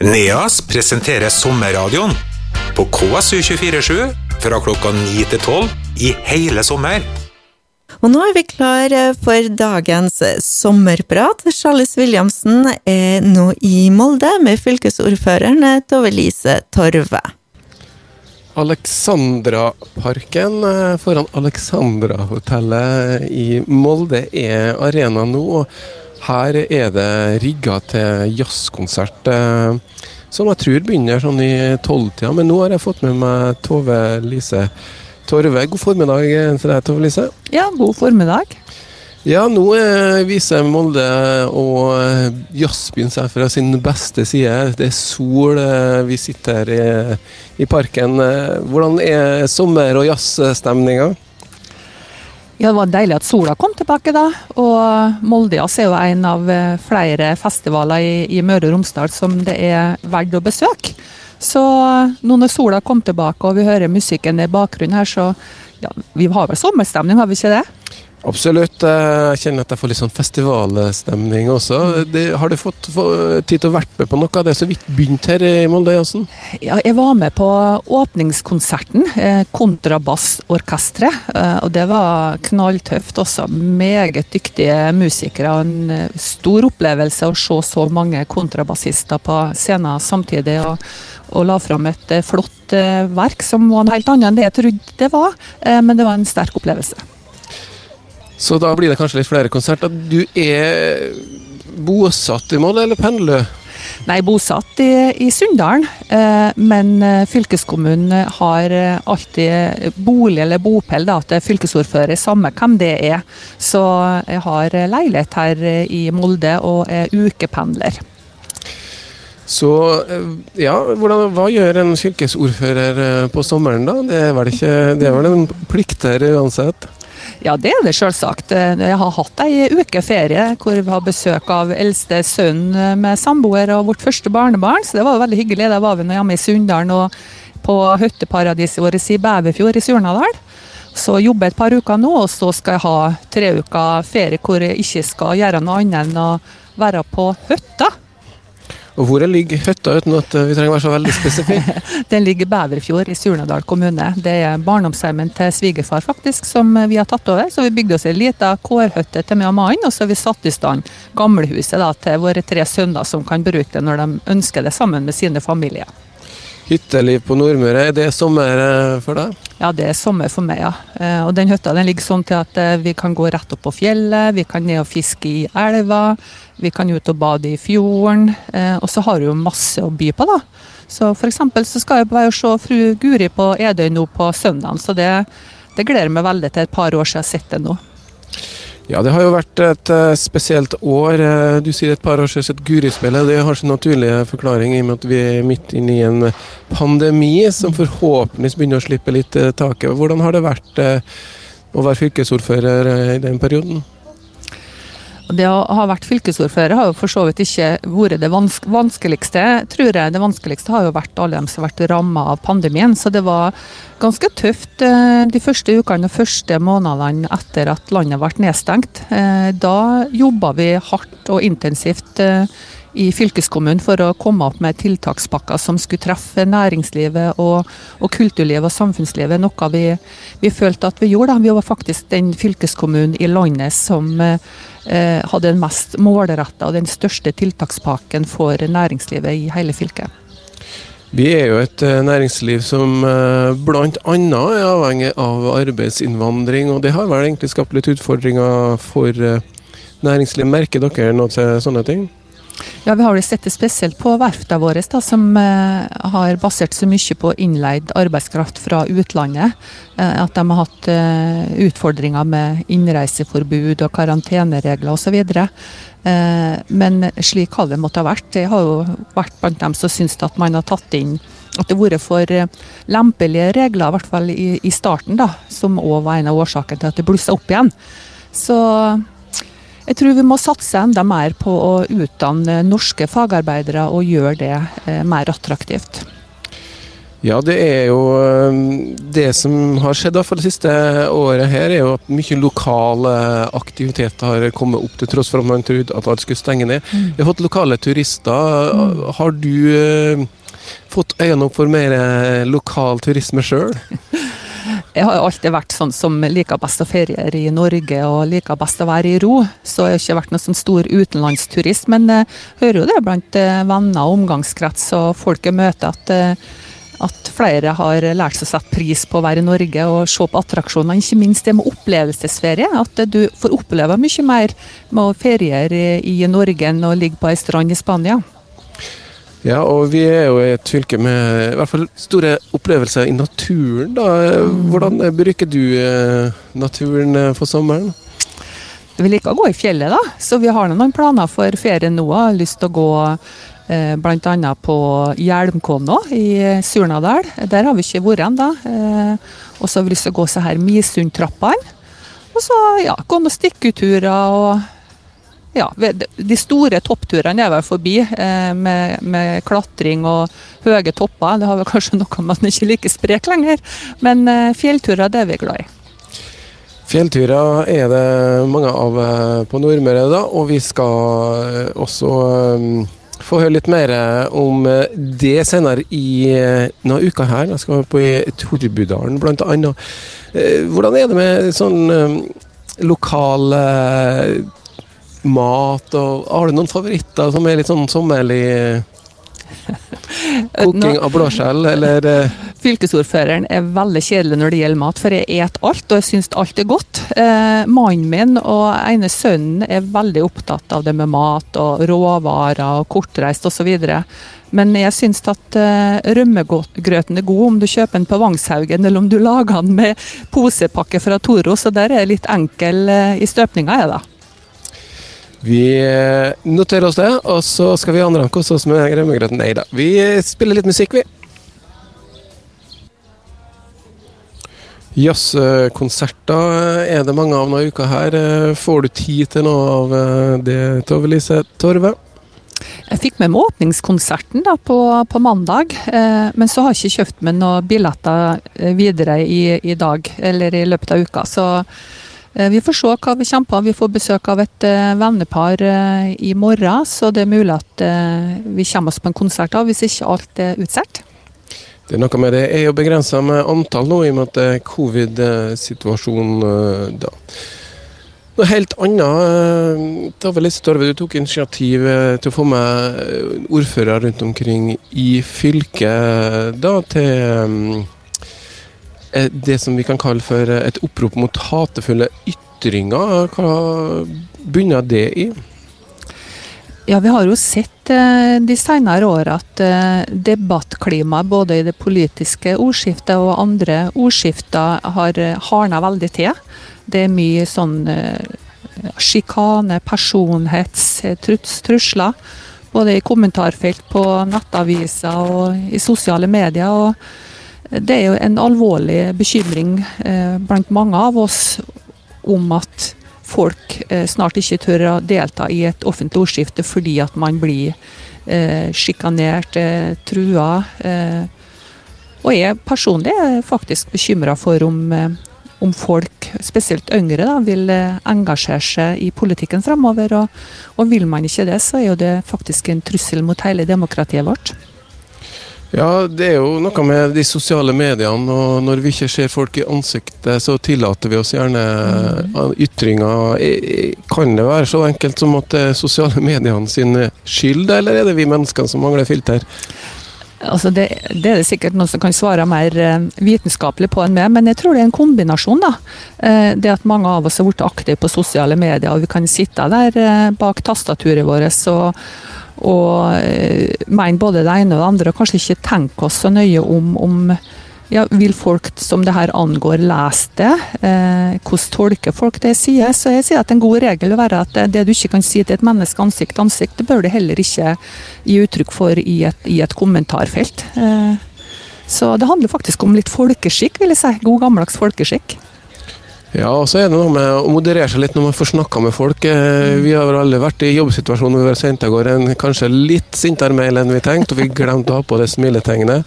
NEAS presenterer Sommerradioen på KSU247 fra klokka 9 til 12 i hele sommer. Og nå er vi klar for dagens sommerprat. Charles Williamsen er nå i Molde med fylkesordføreren Tove Lise Torve. Alexandraparken eh, foran Alexandra-hotellet i Molde er arena nå. Her er det rigga til jazzkonsert, eh, som jeg tror begynner sånn i tolvtida. Men nå har jeg fått med meg Tove Lise Torve. God formiddag til deg, Tove Lise. Ja, god formiddag. Ja, nå eh, viser Molde og eh, jazzbyen seg fra sin beste side. Det er sol, vi sitter her i, i parken. Hvordan er sommer- og jazzstemninga? Ja, Det var deilig at sola kom tilbake, da. Og Moldejazz er jo en av eh, flere festivaler i, i Møre og Romsdal som det er verdt å besøke. Så eh, nå når sola kom tilbake og vi hører musikken i bakgrunnen her, så ja, vi har vel sommerstemning, har vi ikke det? Absolutt. Jeg kjenner at jeg får litt sånn festivalstemning også. Det, har du fått få, tid til å vært med på noe av det så vidt begynt her i Molde? Jazzen? Ja, jeg var med på åpningskonserten, eh, Kontrabassorkestret. Eh, og det var knalltøft også. Meget dyktige musikere. En eh, stor opplevelse å se så mange kontrabassister på scenen samtidig. Og, og la fram et flott verk som var noe helt annet enn det jeg trodde det var. Men det var en sterk opplevelse. Så da blir det kanskje litt flere konserter. Du er bosatt i Molde, eller pendler du? Nei, bosatt i, i Sunndalen, eh, men eh, fylkeskommunen har eh, alltid bolig eller bopel da, til fylkesordfører, samme hvem det er. Så jeg har eh, leilighet her eh, i Molde og er ukependler. Så eh, ja, hvordan, hva gjør en fylkesordfører eh, på sommeren da? Det er vel, ikke, det er vel en plikt der uansett? Ja, det er det selvsagt. Eh, Jeg har hatt ei uke ferie hvor vi har besøk av eldste sønn eh, med samboer og vårt første barnebarn, så det var veldig hyggelig. Der var vi nå hjemme i Sunndalen og på hytteparadiset vårt i Bæverfjord i Surnadal. Så jobber jeg et par uker nå, og så skal jeg ha tre uker ferie hvor jeg ikke skal gjøre noe annet enn å være på hytta. Og hvor ligger hytta, uten at eh, vi trenger å være så veldig spesifikke? Den ligger i Bæverfjord i Surnadal kommune. Det er barndomshjemmet til svigerfar faktisk, som vi har tatt over. Så vi bygde oss ei lita kårhytte til meg og mannen, og så har vi satt i stand gamlehuset til våre tre sønner som kan bruke det når de ønsker det sammen med sine familier. Hytteliv på Nordmøre, er det sommer eh, for deg? Ja, det er sommer for meg, ja. Eh, Og den hytta den ligger sånn til at eh, vi kan gå rett opp på fjellet, vi kan ned og fiske i elva, vi kan ut og bade i fjorden. Og så har du jo masse å by på, da. Så eksempel så skal jeg bare se fru Guri på Edøy nå på søndag, så det, det gleder jeg meg veldig til et par år siden jeg har sett det nå. Ja, det har jo vært et eh, spesielt år. Eh, Du sier et par år siden et Guri-spillet. Det har sin naturlige forklaring i og med at vi er midt inne i en pandemi som forhåpentligvis begynner å slippe litt eh, taket. Hvordan har det vært eh, å være fylkesordfører eh, i den perioden? Det å ha vært fylkesordfører har jo for så vidt ikke vært det vans vanskeligste. tror jeg. Det vanskeligste har jo vært alle dem som har vært ramma av pandemien. Så det var ganske tøft eh, de første ukene og første månedene etter at landet ble nedstengt. Eh, Da jobba vi hardt og intensivt eh, i fylkeskommunen for å komme opp med tiltakspakker som skulle treffe næringslivet og, og kulturlivet og samfunnslivet. Noe vi, vi følte at vi gjorde. Vi var faktisk den fylkeskommunen i landet som eh, eh, hadde den mest målretta og den største tiltakspakken for næringslivet i hele fylket. Vi er jo et eh, næringsliv som eh, bl.a. er avhengig av arbeidsinnvandring, og det har vel egentlig skapt litt utfordringer for næringslivet. Merker dere noe til sånne ting? Ja, Vi har jo sett det spesielt på verftene våre, da, som eh, har basert så mye på innleid arbeidskraft fra utlandet. Eh, at de har hatt eh, utfordringer med innreiseforbud og karanteneregler osv. Eh, men slik har det måttet ha vært. Jeg har jo vært blant dem som syns at man har tatt inn at det har vært for eh, lempelige regler, i hvert fall i, i starten, da, som òg var en av årsakene til at det blussa opp igjen. Så jeg tror vi må satse enda mer på å utdanne norske fagarbeidere og gjøre det eh, mer attraktivt. Ja, det er jo um, Det som har skjedd for det siste året her, er jo at mye lokal aktivitet har kommet opp, til tross for at man trodde at alt skulle stenge ned. Mm. Vi har fått lokale turister. Har du uh, fått øynene opp for mer lokal turisme sjøl? Jeg har alltid vært sånn som liker best å feriere i Norge og liker best å være i ro. Så jeg har ikke vært noen sånn stor utenlandsturist, men jeg hører jo det blant venner og omgangskrets og folk jeg møter at at flere har lært seg å sette pris på å være i Norge og se på attraksjoner. Ikke minst det med opplevelsesferie. At du får oppleve mye mer med å feriere i Norge enn å ligge på ei strand i Spania. Ja, og vi er jo i et fylke med i hvert fall store opplevelser i naturen. da. Hvordan bruker du eh, naturen eh, for sommeren? Vi liker å gå i fjellet, da. Så vi har noen planer for ferien nå. Har lyst til å gå Eh, Bl.a. på Hjelmkonna i Surnadal. Der har vi ikke vært ennå. Eh, og så har vi lyst til å gå så her Misundtrappene. Og så ja, gå noen stikketurer og ja, De store toppturene er vel forbi, eh, med, med, klatring og høye topper. Det har vel kanskje noe med at man ikke er like sprek lenger, men fjellturer det er vi glad i. Fjellturer er det mange av på Nordmøre, da, og vi skal også få høre litt mer eh, om eh, det senere i eh, noen uker her. Jeg skal på Torbudalen bl.a. Hvordan er det med sånn lokal mat, og har du noen favoritter som er litt sånn sommerlig? Koking av blåskjell, eller eh? Fylkesordføreren er veldig kjedelig når det gjelder mat, for jeg spiser alt, og jeg syns alt er godt. Eh, Mannen min og ene sønnen er veldig opptatt av det med mat og råvarer og kortreist osv. Men jeg syns at uh, rømmegrøten er god om du kjøper den på Vangshaugen, eller om du lager den med posepakke fra Toro, så der er jeg litt enkel uh, i støpninga, jeg, da. Vi eh, noterer oss det, og så skal vi kose oss med remmegrøten. Nei da. Vi spiller litt musikk, vi. Jazzkonserter er det mange av denne uka her. Får du tid til noe av eh, det, Tove Lise Torve? Jeg fikk med meg åpningskonserten da, på, på mandag, eh, men så har jeg ikke kjøpt meg noen billetter eh, videre i, i, dag eller i løpet av uka. Så Eh, vi får se hva vi kommer på. Vi får besøk av et uh, vennepar uh, i morgen, så det er mulig at vi kommer oss på en konsert da, hvis ikke alt er utsolgt. Det er noe med det er jo begrensa med antall nå, i og med at det er covid-situasjonen da. Noe helt annet. Tove Lise Torve, du tok initiativ til å få med ordførere rundt omkring i fylket da til Eh, det som vi kan kalle for eh, et opprop mot hatefulle ytringer. Hva bunner det i? Ja, Vi har jo sett eh, de senere år at debattklimaet både i det politiske ordskiftet og andre ordskifter har hardna veldig til. Det er mye sånn sjikane, personhets, trusler. Både i kommentarfelt på nettaviser og i sosiale medier. og det er jo en alvorlig bekymring eh, blant mange av oss om at folk eh, snart ikke tør å delta i et offentlig ordskifte fordi at man blir eh, sjikanert, trua. Og jeg personlig er faktisk bekymra for om, om, folk, spesielt yngre, da, vil engasjere seg i politikken framover. Og, og vil man ikke det, så er jo det faktisk en trussel mot hele demokratiet vårt. Ja, det er jo noe med de sosiale mediene, og når vi ikke ser folk i ansiktet, så tillater vi oss gjerne mm. ytringer. Kan det være så enkelt som at det er sosiale mediene sin skyld, eller er det vi mennesker som mangler filter? Altså det, det, er det sikkert noen som kan svare mer eh, vitenskapelig på enn meg, men jeg tror det er en kombinasjon. da. Eh, det at mange av oss har blitt aktive på sosiale medier, og vi kan sitte der eh, bak tastaturet vårt og og eh, mener både det ene og det andre, og kanskje ikke tenke oss så nøye om, om ja, vil folk som det her angår, lese det? Eh, hvordan tolker folk det jeg sier? Så jeg sier at en god regel vil være at det, du ikke kan si til et menneske ansikt til ansikt, det bør du heller ikke gi uttrykk for i et, i et kommentarfelt. Eh, så det handler faktisk om litt folkeskikk, vil jeg si. God gammeldags folkeskikk. Ja, og så er det noe med å moderere seg litt når man får snakka med folk. Eh, vi har vel alle vært i jobbsituasjonen hvor vi har sendt av gårde en kanskje litt sintere mail enn vi tenkte, og vi glemte å ha på det smiletegnet.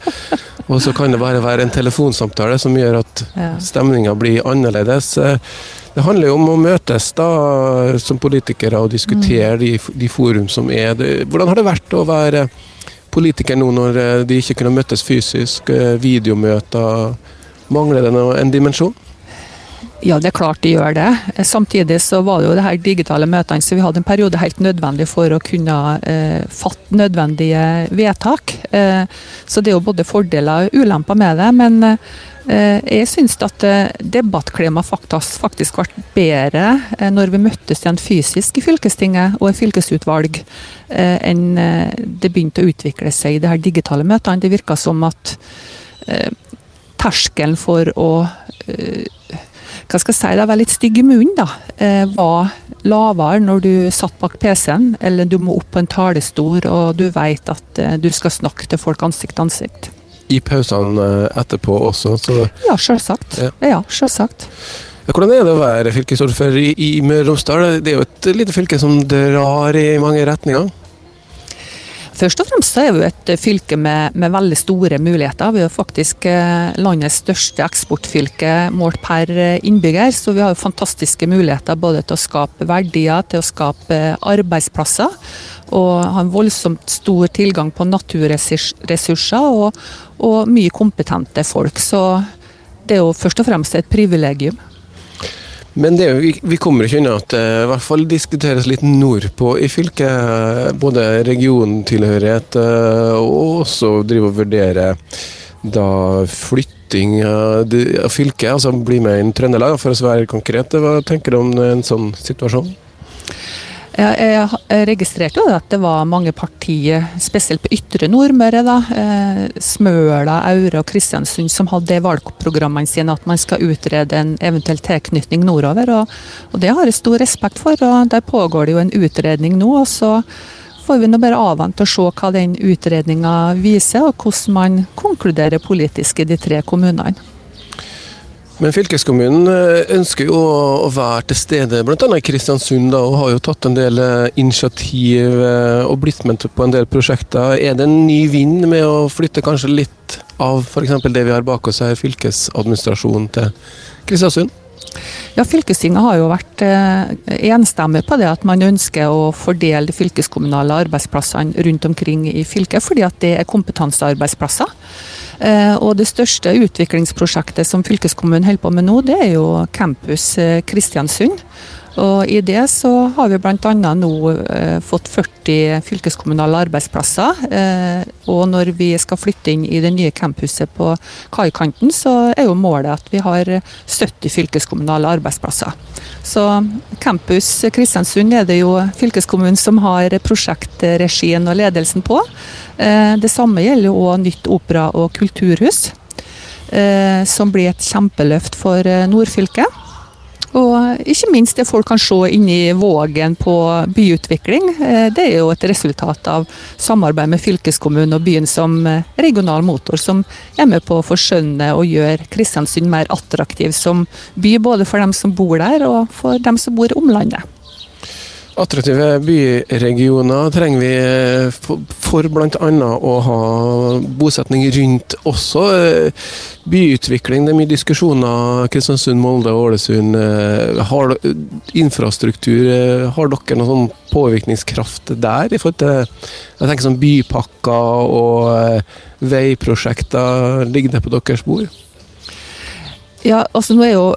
Og så kan det bare være en telefonsamtale som gjør at stemninga blir annerledes. Eh, Det handler jo om å møtes da som politikere og diskutere de, de forum som er. Hvordan har det vært å være politiker nå når eh, de ikke kunne møtes fysisk? Videomøter. Mangler det noe, en dimensjon? Ja, det er klart de gjør det. Samtidig så var det jo det her digitale møtene, så vi hadde en periode helt nødvendig for å kunne eh, fatte nødvendige vedtak. Eh, så det er jo både fordeler og ulemper med det. Men eh, jeg syns at eh, debattklimaet faktisk, faktisk ble bedre eh, når vi møttes igjen fysisk i fylkestinget og i fylkesutvalg, eh, enn det begynte å utvikle seg i de her digitale møtene. Det virka som at terskelen for å hva skal jeg si, det være litt stygg i munnen, da, eh, var lavere når du satt bak PC-en, eller du må opp på en talerstol og du vet at eh, du skal snakke til folk ansikt til ansikt. I pausene eh, etterpå også. Så, Ja, selvsagt. Ja. Ja, selvsagt. Hvordan er det å være fylkesordfører i, i Møre og Romsdal? Det er jo et lite fylke som drar i mange retninger. Først og fremst er vi et fylke med, med veldig store muligheter. Vi er faktisk eh, landets største eksportfylke målt per eh, innbygger, så vi har fantastiske muligheter både til å skape verdier, til å skape eh, arbeidsplasser. Og ha en voldsomt stor tilgang på naturressurser og, og mye kompetente folk. Så det er jo først og fremst et privilegium. Men jo, vi- kommer ikke unna at det i hvert fall diskuteres litt nordpå i fylket. Både regiontilhørighet eh, og også drive og vurdere da flytting av fylket. Altså bli med inn Trøndelag, for å være konkret. Hva tenker du om en sånn situasjon? Jeg, registrerte jo at det var mange partier, spesielt på ytre Nordmøre, da, eh, Smøla, Aure og Kristiansund, som hadde i valgprogrammene sine at man skal utrede en eventuell tilknytning nordover. Og, og det har jeg stor respekt for. og Der pågår det jo en utredning nå. og så får vi nå bare avvente og se hva den utredninga viser, og hvordan man konkluderer politisk i de tre kommunene. Men fylkeskommunen eh, ønsker jo å være til stede bl.a. i Kristiansund, da, og har jo tatt en del eh, initiativ eh, og blitt med på en del prosjekter. Er det en ny vind med å flytte kanskje litt av f.eks. det vi har bak oss her, fylkesadministrasjonen til Kristiansund? Ja, Fylkestinget har jo vært enstemmig på det at man ønsker å fordele de fylkeskommunale arbeidsplassene rundt omkring i fylket, fordi at det er kompetansearbeidsplasser. Eh, og det største utviklingsprosjektet som fylkeskommunen holder på med nå, det er jo Campus eh, Kristiansund. Og I det så har vi bl.a. nå eh, fått 40 fylkeskommunale arbeidsplasser. Eh, og når vi skal flytte inn i det nye campuset på kaikanten, så er jo målet at vi har 70 fylkeskommunale arbeidsplasser. Så Campus Kristiansund er det jo fylkeskommunen som har prosjektregien og ledelsen på. Eh, det samme gjelder jo òg nytt opera- og kulturhus, eh, som blir et kjempeløft for eh, nordfylket. Og ikke minst det folk kan se inni vågen på byutvikling. eh, Det er jo et resultat av samarbeid med fylkeskommunen og byen som eh, regional motor, som er med på å forskjønne og gjøre Kristiansund mer attraktiv som by, både for dem som bor der og for dem som bor i omlandet. Attraktive byregioner trenger vi eh, for, bl.a. å ha bosetning rundt også. eh, Byutvikling, det er mye diskusjoner. Kristiansund, Molde og Ålesund. eh, Har, infrastruktur, har dere noen sånn påvirkningskraft der? i forhold til jeg tenker sånn bypakker og veiprosjekter. Ligger det på deres bord? Ja, altså nå er jo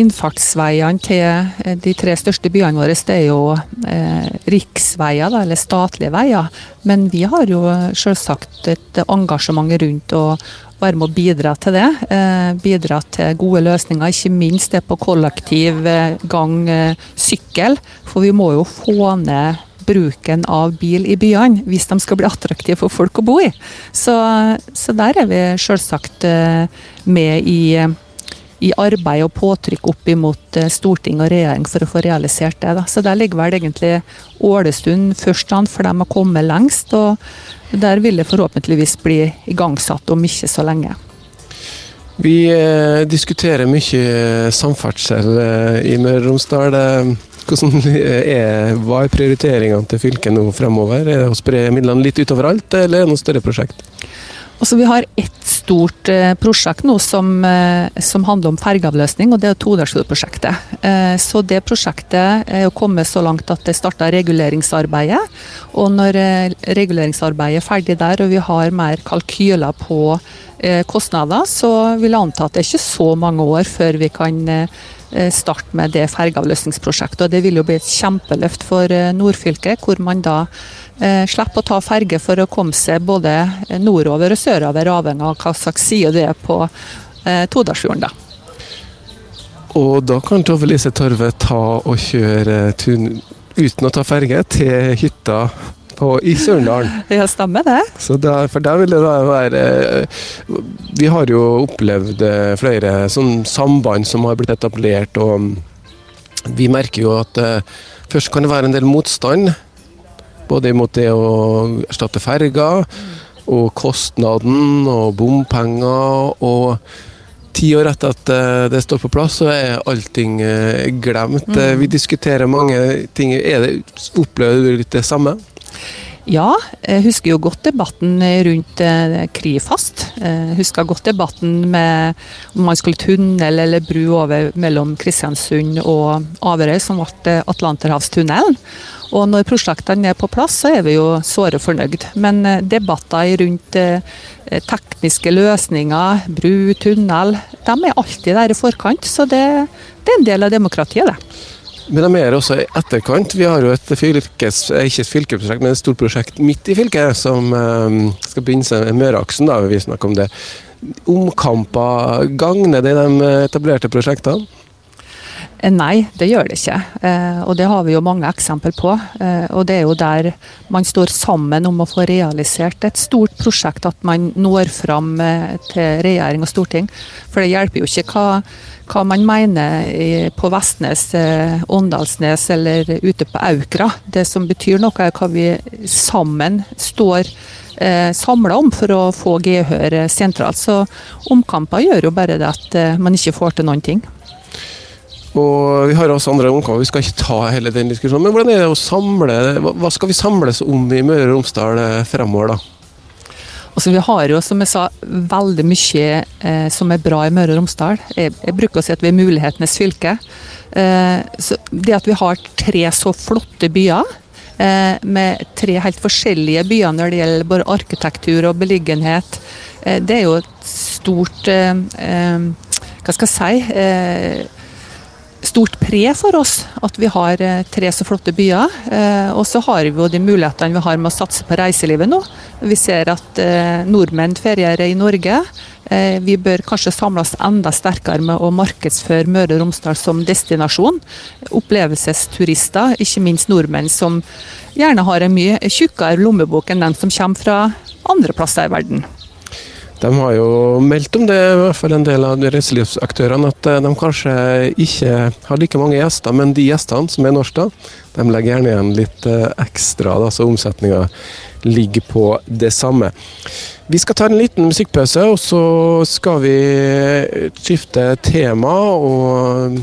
innfartsveiene til eh, de tre største byene våre, det er jo eh, riksveier, da, eller statlige veier. Men vi har jo selvsagt et engasjement rundt å være med å bidra til det. Eh, bidra til gode løsninger, ikke minst det på kollektiv, eh, gang, eh, sykkel. For vi må jo få ned bruken av bil i byene, hvis de skal bli attraktive for folk å bo i. Så, så der er vi selvsagt eh, med i i arbeid og påtrykk opp imot eh, storting og regjering for å få realisert det. Da. Så der ligger vel egentlig Ålesund først an, for de har kommet lengst. Og der vil det forhåpentligvis bli igangsatt om ikke så lenge. Vi eh, diskuterer mye samferdsel eh, i Møre og Romsdal. Eh, Hvordan er, hva er prioriteringene til fylket nå fremover? Er det å spre midlene litt utover alt, eller er det noe større prosjekt? Altså, vi har ett stort eh, prosjekt nå som, eh, som, handler om fergeavløsning, og det er Todalsfjordprosjektet. Eh, så det prosjektet er kommet så langt at det starta reguleringsarbeidet. Og når reguleringsarbeidet er ferdig der, og vi har mer kalkyler på kostnader, så vil jeg anta at det er ikke så mange år før vi kan starte med det fergeavløsningsprosjektet. Og det vil jo bli et kjempeløft for nordfylket, hvor man da Eh, slipper å ta ferge for å komme seg både nordover og sørover, avhengig av hva slags side det er på eh, Todalsfjorden. Og da kan Tove Lise Torve ta og kjøre tun uten å ta ferge til hytta på, i Sørendalen. Ja, stemmer det. Så der, for der vil det da være Vi har jo opplevd eh, flere sånn samband som har blitt etablert, og vi merker jo at uh, først kan det være en del motstand både imot det å erstatte ferger, og kostnaden og bompenger. Og ti år etter at eh, det står på plass, så er allting eh, glemt. Mm. Vi diskuterer mange ting. Er det, opplever du litt det samme? Ja, jeg husker jo godt debatten rundt eh, Krifast. Jeg husker godt debatten med om man skulle tunnel eller bru over mellom Kristiansund og Averøy, som ble Atlanterhavstunnelen. Og når prosjektene er på plass, så er vi jo såre fornøyd. Men eh, debatter rundt eh, tekniske løsninger, bru, tunnel, de er alltid der i forkant. Så det, det er en del av demokratiet, det. Men de er også i etterkant. Vi har jo et fylkes, eh, ikke et fylkeprosjekt, men et stort prosjekt midt i fylket som um, skal begynne seg med Møreaksen. da, vi snakker om det. Omkamper, gagner det de etablerte prosjektene? Eh, nei, det gjør det ikke. Eh, og det har vi jo mange eksempel på. Eh, og det er jo der man står sammen om å få realisert et stort prosjekt, at man når fram til regjering og storting. For det hjelper jo ikke hva, hva man mener på Vestnes, Åndalsnes eller ute på Aukra. Det som betyr noe, er hva vi sammen står eh, samla om for å få gehør sentralt. Så omkamper gjør jo bare det at man ikke får til noen ting. Og vi har også andre omkamper, vi skal ikke ta hele den diskusjonen. Men hvordan er det å samle Hva skal vi samles om i Møre og Romsdal eh, fremover, da? Altså, vi har jo, som jeg sa, veldig mye eh, som er bra i Møre og Romsdal. Jeg, jeg, bruker å si at vi er mulighetenes fylke. Eh, det at vi har tre så flotte byer, eh, med tre helt forskjellige byer når det gjelder både arkitektur og beliggenhet, eh, det er jo et stort eh, Hva skal jeg si? Stort pre for oss at vi har eh, tre så flotte byer. Eh, og så har vi jo de mulighetene vi har med å satse på reiselivet nå. Vi ser at eh, nordmenn ferierer i Norge. Vi bør kanskje samle oss enda sterkere med å markedsføre Møre og Romsdal som destinasjon. Opplevelsesturister, ikke minst nordmenn som gjerne har en mye tjukkere lommebok enn den som kommer fra andre plasser i verden. De har jo meldt om det, i hvert fall en del av reiselivsaktørene, at eh, de kanskje ikke har like mange gjester, men de gjestene som er norske, de legger gjerne igjen litt eh, ekstra, da, så omsetninga ligger på det samme. Vi skal ta en liten musikkpause, og så skal vi skifte tema. og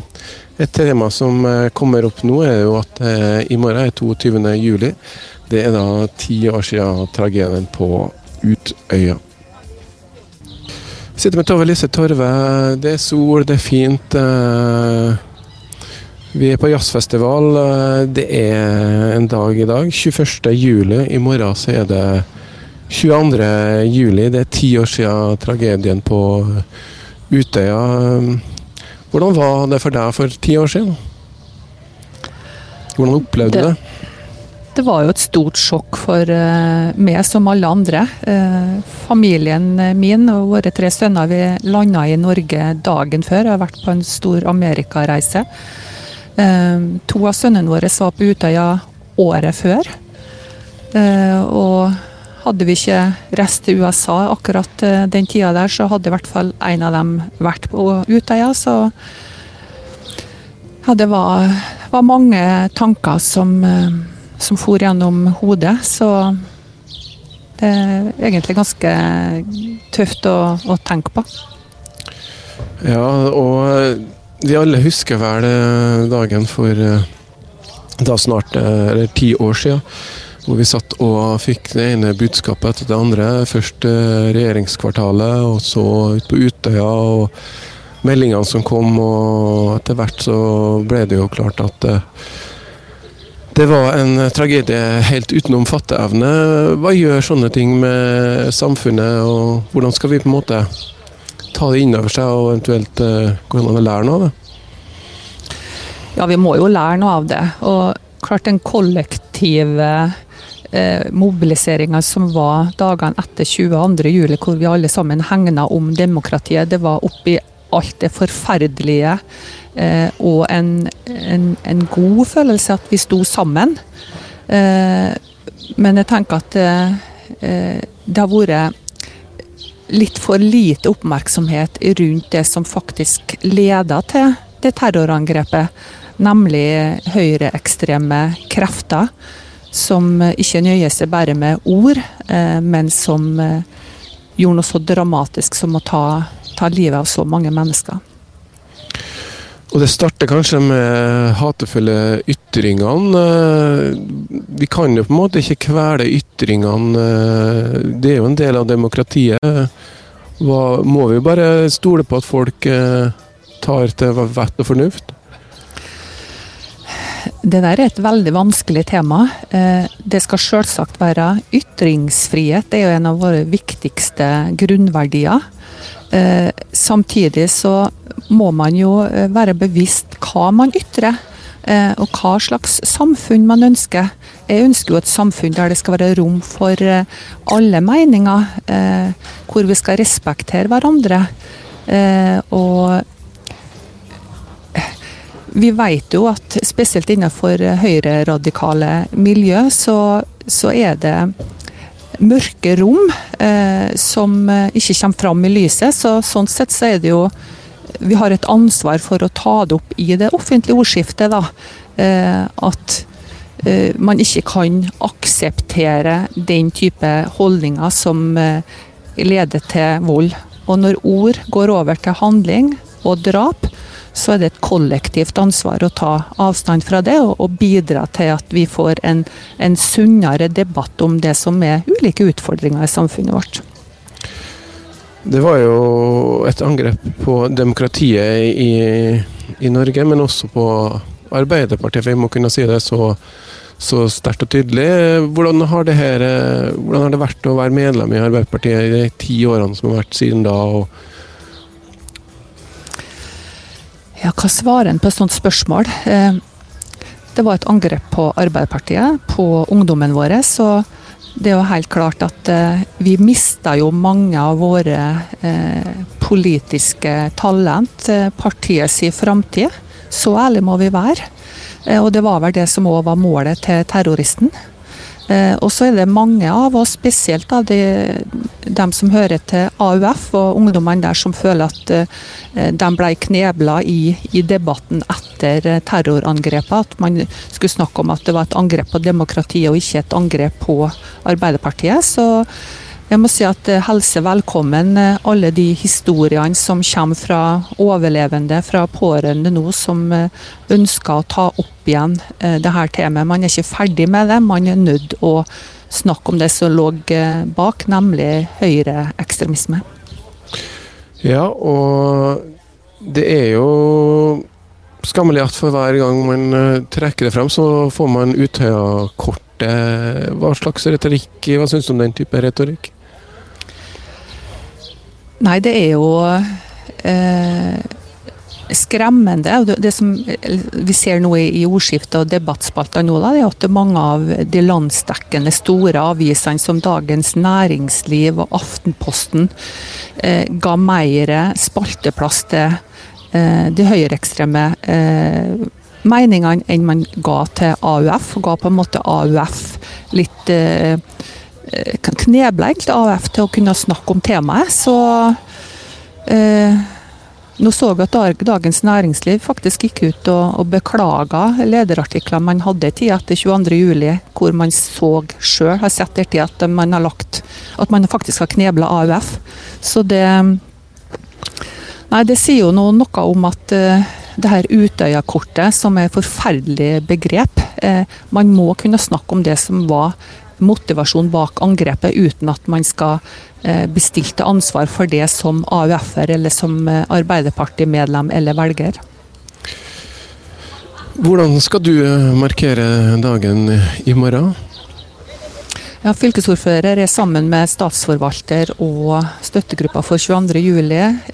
et tema som eh, kommer opp nå, er jo at i morgen er 22. juli. Det er da ti år siden tragedien på Utøya sitter med Tove Lise Torve. Det er sol, det er fint. Eh, vi er på jazzfestival. Eh, det er en dag i dag. 21. juli. I morgen så er det 22. juli. Det er ti år siden tragedien på Utøya. Hvordan var det for deg for ti år siden? Hvordan opplevde du det? det? Det var jo et stort sjokk for uh, meg, som alle andre. Uh, familien min og våre tre sønner vi landa i Norge dagen før. Jeg har vært på en stor amerikareise. Uh, to av sønnene våre var på Utøya året før. og hadde vi ikke reist til USA akkurat den tida der, så hadde i hvert fall en av dem vært på Utøya. Så ja, det var, var mange tanker som som for gjennom hodet. Så det er egentlig ganske tøft å, å tenke på. Ja, og vi alle husker vel dagen for da snart eller ti år siden. hvor vi satt og fikk det ene budskapet etter det andre. Først eh, regjeringskvartalet, og så ut på Utøya. og Meldingene som kom, og etter hvert så ble det jo klart at det, var en tragedie helt utenom fatteevne. Hva gjør sånne ting med samfunnet, og hvordan skal vi på en måte ta det inn over seg og eventuelt uh, gå an å lære noe av det? Ja, vi må jo lære noe av det. Og klart den kollektive eh, mobiliseringa som var dagene etter 22.07, hvor vi alle sammen hegna om demokratiet, det var oppi alt det forferdelige eh, og en, en, en, god følelse at vi sto sammen. Eh, men jeg tenker at eh, det har vært litt for lite oppmerksomhet rundt det som faktisk leda til det terrorangrepet. Nemlig høyreekstreme krefter som ikke nøyer seg bare med ord, eh, men som eh, gjorde noe så dramatisk som å ta, ta livet av så mange mennesker. Og Det starter kanskje med hatefulle ytringene. Vi kan jo på en måte ikke kvele ytringene. Det er jo en del av demokratiet. Hva, må vi bare stole på at folk eh, tar til vett og fornuft? Det der er et veldig vanskelig tema. Eh, det skal selvsagt være ytringsfrihet. Det er jo en av våre viktigste grunnverdier. Eh, samtidig så må man jo eh, være bevisst hva man ytrer. Eh, og hva slags samfunn man ønsker. Jeg ønsker jo et samfunn der det skal være rom for alle meninger. Hvor vi skal respektere hverandre. Og vi vet jo at spesielt innenfor høyreradikale miljø, så, så er det mørke rom eh, som eh, ikke kommer fram i lyset. Så, sånn sett så er det jo Vi har et ansvar for å ta det opp i det offentlige ordskiftet. da, eh, At eh, man ikke kan akseptere den type holdninger som eh, leder til vold. Og når ord går over til handling og drap, så er det et kollektivt ansvar å ta avstand fra det, og, og bidra til at vi får en, en, sunnere debatt om det som er ulike utfordringer i samfunnet vårt. Det var jo et angrep på demokratiet i, i Norge, men også på Arbeiderpartiet, for jeg må kunne si det så, så sterkt og tydelig. Hvordan har, her, hvordan har det vært å være medlem i Arbeiderpartiet i de ti årene som har vært siden da? og Ja, hva svarer en på et sånt spørsmål? Eh, det var et angrep på Arbeiderpartiet, på ungdommen vår. Så det er jo helt klart at eh, vi mista jo mange av våre eh, politiske talent. Partiets framtid. Så ærlig må vi være. Og det var vel det som òg var målet til terroristen. Eh, og så er det mange av oss, spesielt av de, de, som hører til AUF og ungdommene der, som føler at eh, de ble knebla i, i, debatten etter eh, terrorangrepet. At man skulle snakke om at det var et angrep på demokratiet og ikke et angrep på Arbeiderpartiet. Så jeg må si at eh, Helse velkommen eh, alle de historiene som kommer fra overlevende, fra pårørende nå, som eh, ønsker å ta opp igjen det her temaet. Man er ikke ferdig med det, man er nødt å snakke om det som lå bak, nemlig høyreekstremisme. Ja, og det er jo skammelig at for hver gang man trekker det frem, så får man Utøya-kortet. Hva slags retorikk, hva syns du om den type retorikk? Nei, det er jo eh, skremmende. Det, som vi ser nå i ordskiftet og debattspalter nå, da, det er at mange av de landsdekkende store avisene som Dagens Næringsliv og Aftenposten eh, ga mer spalteplass til eh, de høyreekstreme eh, meningene enn man ga til AUF. og Ga på en måte AUF litt eh, Eh, knebla egentlig AUF til å kunne snakke om temaet. Så eh, nå så vi at Dagens Næringsliv faktisk gikk ut og, og beklaga lederartikler man hadde i tid etter 22.07, hvor man så sjøl, har sett ettertid, at man har lagt At man faktisk har knebla AUF. Så det Nei, det sier jo noe, noe om at uh, det her Utøya-kortet, som er et forferdelig begrep. Eh, man må kunne snakke om det som var motivasjon bak angrepet, uten at man skal eh, bli stilt til ansvar for det som AUF-er eller som eh, Arbeiderpartimedlem eller velger. Hvordan skal du eh, markere dagen i morgen? Ja, Fylkesordfører er sammen med statsforvalter og støttegruppa for 22.07.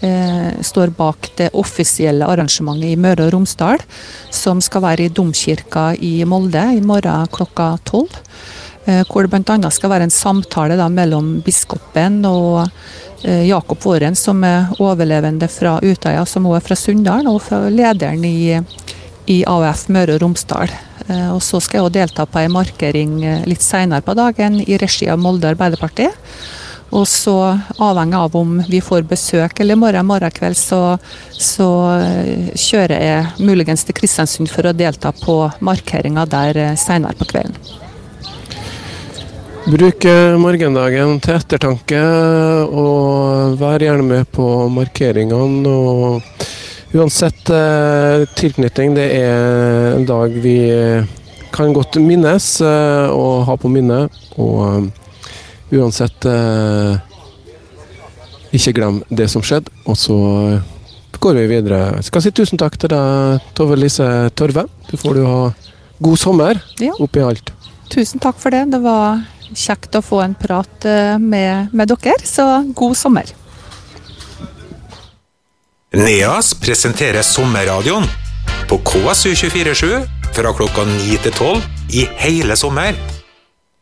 Eh, står bak det offisielle arrangementet i Møre og Romsdal, som skal være i Domkirka i Molde i morgen klokka tolv. Eh, hvor det bl.a. skal være en samtale da, mellom biskopen og eh, Jakob Våren, som er overlevende fra Utøya, som også er fra Sunndal, og fra lederen i, i AUF Møre og Romsdal. Eh, og så skal jeg også delta på en markering litt senere på dagen i regi av Molde Arbeiderparti. Og så avhengig av om vi får besøk eller morgen morgen kveld, så, så kjører jeg muligens til Kristiansund for å delta på markeringa der senere på kvelden. Bruk morgendagen til ettertanke, og vær gjerne med på markeringene. og Uansett eh, tilknytning, det er en dag vi kan godt minnes eh, og ha på minnet. Og uh, uansett eh, ikke glem det som skjedde. Og så går vi videre. Jeg skal si tusen takk til deg, Tove Lise Torve. Du får jo ha god sommer ja. oppi alt. Tusen takk for det. Det var kjekt å få en prat med, med dere, så god sommer. NEAS presenterer sommerradioen på KSU247 fra klokka 9 til 12 i hele sommer.